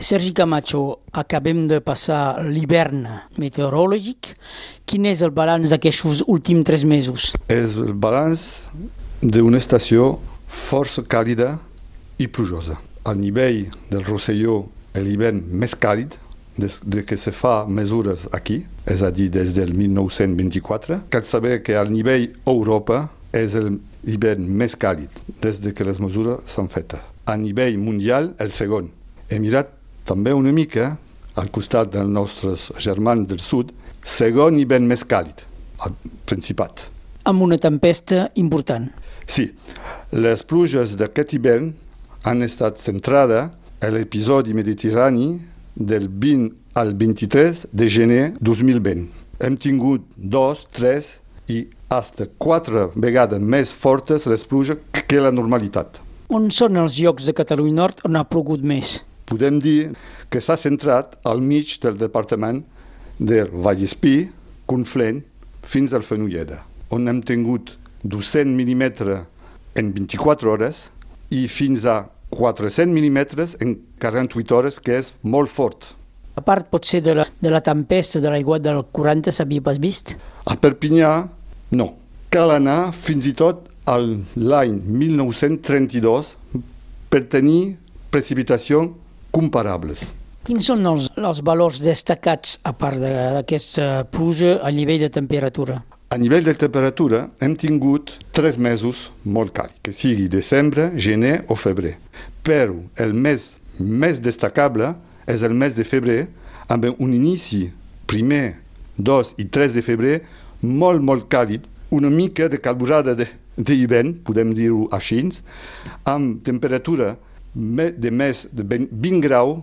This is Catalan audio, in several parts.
Sergi Camacho, acabem de passar l'hivern meteorològic. Quin és el balanç d'aquests últims tres mesos? És el balanç d'una estació força càlida i plujosa. Al nivell del Rosselló, l'hivern més càlid des de que se fa mesures aquí, és a dir, des del 1924. Cal saber que al nivell Europa és l'hivern més càlid des de que les mesures s'han fetes. A nivell mundial, el segon. He mirat també una mica al costat dels nostres germans del sud, segon hivern més càlid, al Principat. Amb una tempesta important. Sí, les pluges d'aquest hivern han estat centrades a l'episodi mediterrani del 20 al 23 de gener 2020. Hem tingut dos, tres i fins quatre vegades més fortes les pluges que la normalitat. On són els llocs de Catalunya Nord on ha plogut més? Podem dir que s'ha centrat al mig del departament del Vallespí, Conflent, fins al Fenolleda, on hem tingut 200 mm en 24 hores i fins a 400 mm en 48 hores, que és molt fort. A part, potser, de la, de la tempesta de l'aigua del 40 s'havia pas vist? A Perpinyà, no. Cal anar fins i tot a l'any 1932 per tenir precipitacions comparables. Quins són els, els valors destacats, a part d'aquesta pluja, a nivell de temperatura? A nivell de temperatura hem tingut tres mesos molt càlids, que sigui desembre, gener o febrer. Però el mes més destacable és el mes de febrer, amb un inici primer, 2 i 3 de febrer molt, molt càlid, una mica de calburada d'hivern, podem dir-ho així, amb temperatura de més de 20 graus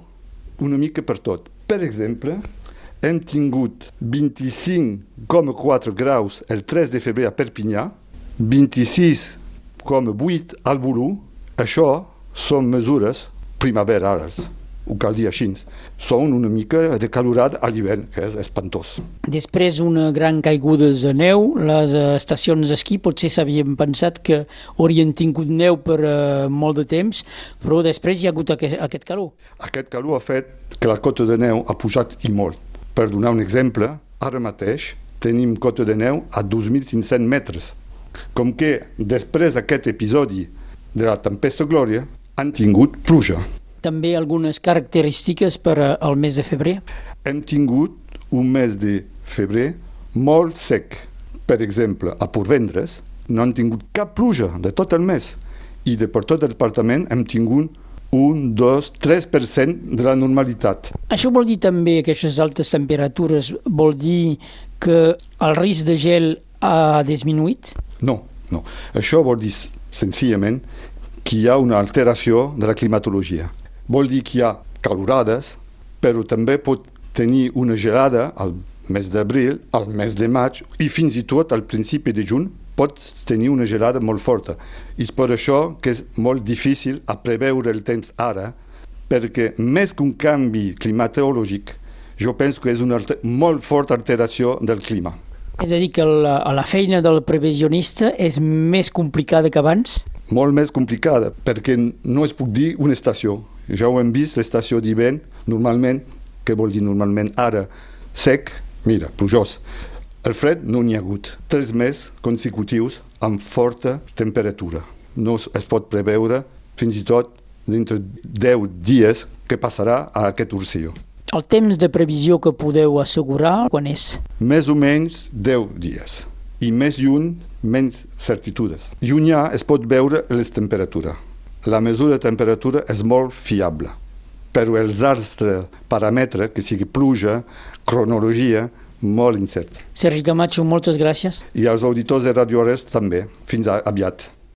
una mica per tot. Per exemple, hem tingut 25,4 graus el 3 de febrer a Perpinyà, 26,8 al Bolú. Això són mesures primaverales ho cal dir així, són una mica de calorat a l'hivern, que és espantós. Després una gran caiguda de neu, les estacions d'esquí potser s'havien pensat que haurien tingut neu per uh, molt de temps, però després hi ha hagut aquest, aquest calor. Aquest calor ha fet que la cota de neu ha pujat i molt. Per donar un exemple, ara mateix tenim cota de neu a 2.500 metres. Com que després d'aquest episodi de la tempesta Glòria han tingut pluja. També algunes característiques per al mes de febrer? Hem tingut un mes de febrer molt sec. Per exemple, a Porvendres no han tingut cap pluja de tot el mes i de per tot el departament hem tingut un, dos, 3% de la normalitat. Això vol dir també que aquestes altes temperatures vol dir que el risc de gel ha disminuït? No, no. Això vol dir senzillament que hi ha una alteració de la climatologia. Vol dir que hi ha calorades, però també pot tenir una gelada al mes d'abril, al mes de maig i fins i tot al principi de juny pots tenir una gelada molt forta. I és per això que és molt difícil a preveure el temps ara, perquè més que un canvi climatològic, jo penso que és una molt forta alteració del clima. És a dir, que la, la feina del previsionista és més complicada que abans? Molt més complicada, perquè no es puc dir una estació. Ja ho hem vist, l'estació d'hivern, normalment, què vol dir normalment ara? Sec, mira, plujós. El fred no n'hi ha hagut. Tres mesos consecutius amb forta temperatura. No es pot preveure fins i tot dintre 10 dies que passarà a aquest urcilló. El temps de previsió que podeu assegurar, quan és? Més o menys 10 dies. I més lluny, menys certitudes. Llunyà es pot veure les temperatures. La mesura de temperatura és molt fiable, però els altres paràmetres, que sigui pluja, cronologia, molt incert. Sergi Camacho, moltes gràcies. I als auditors de Radio Ores també. Fins aviat.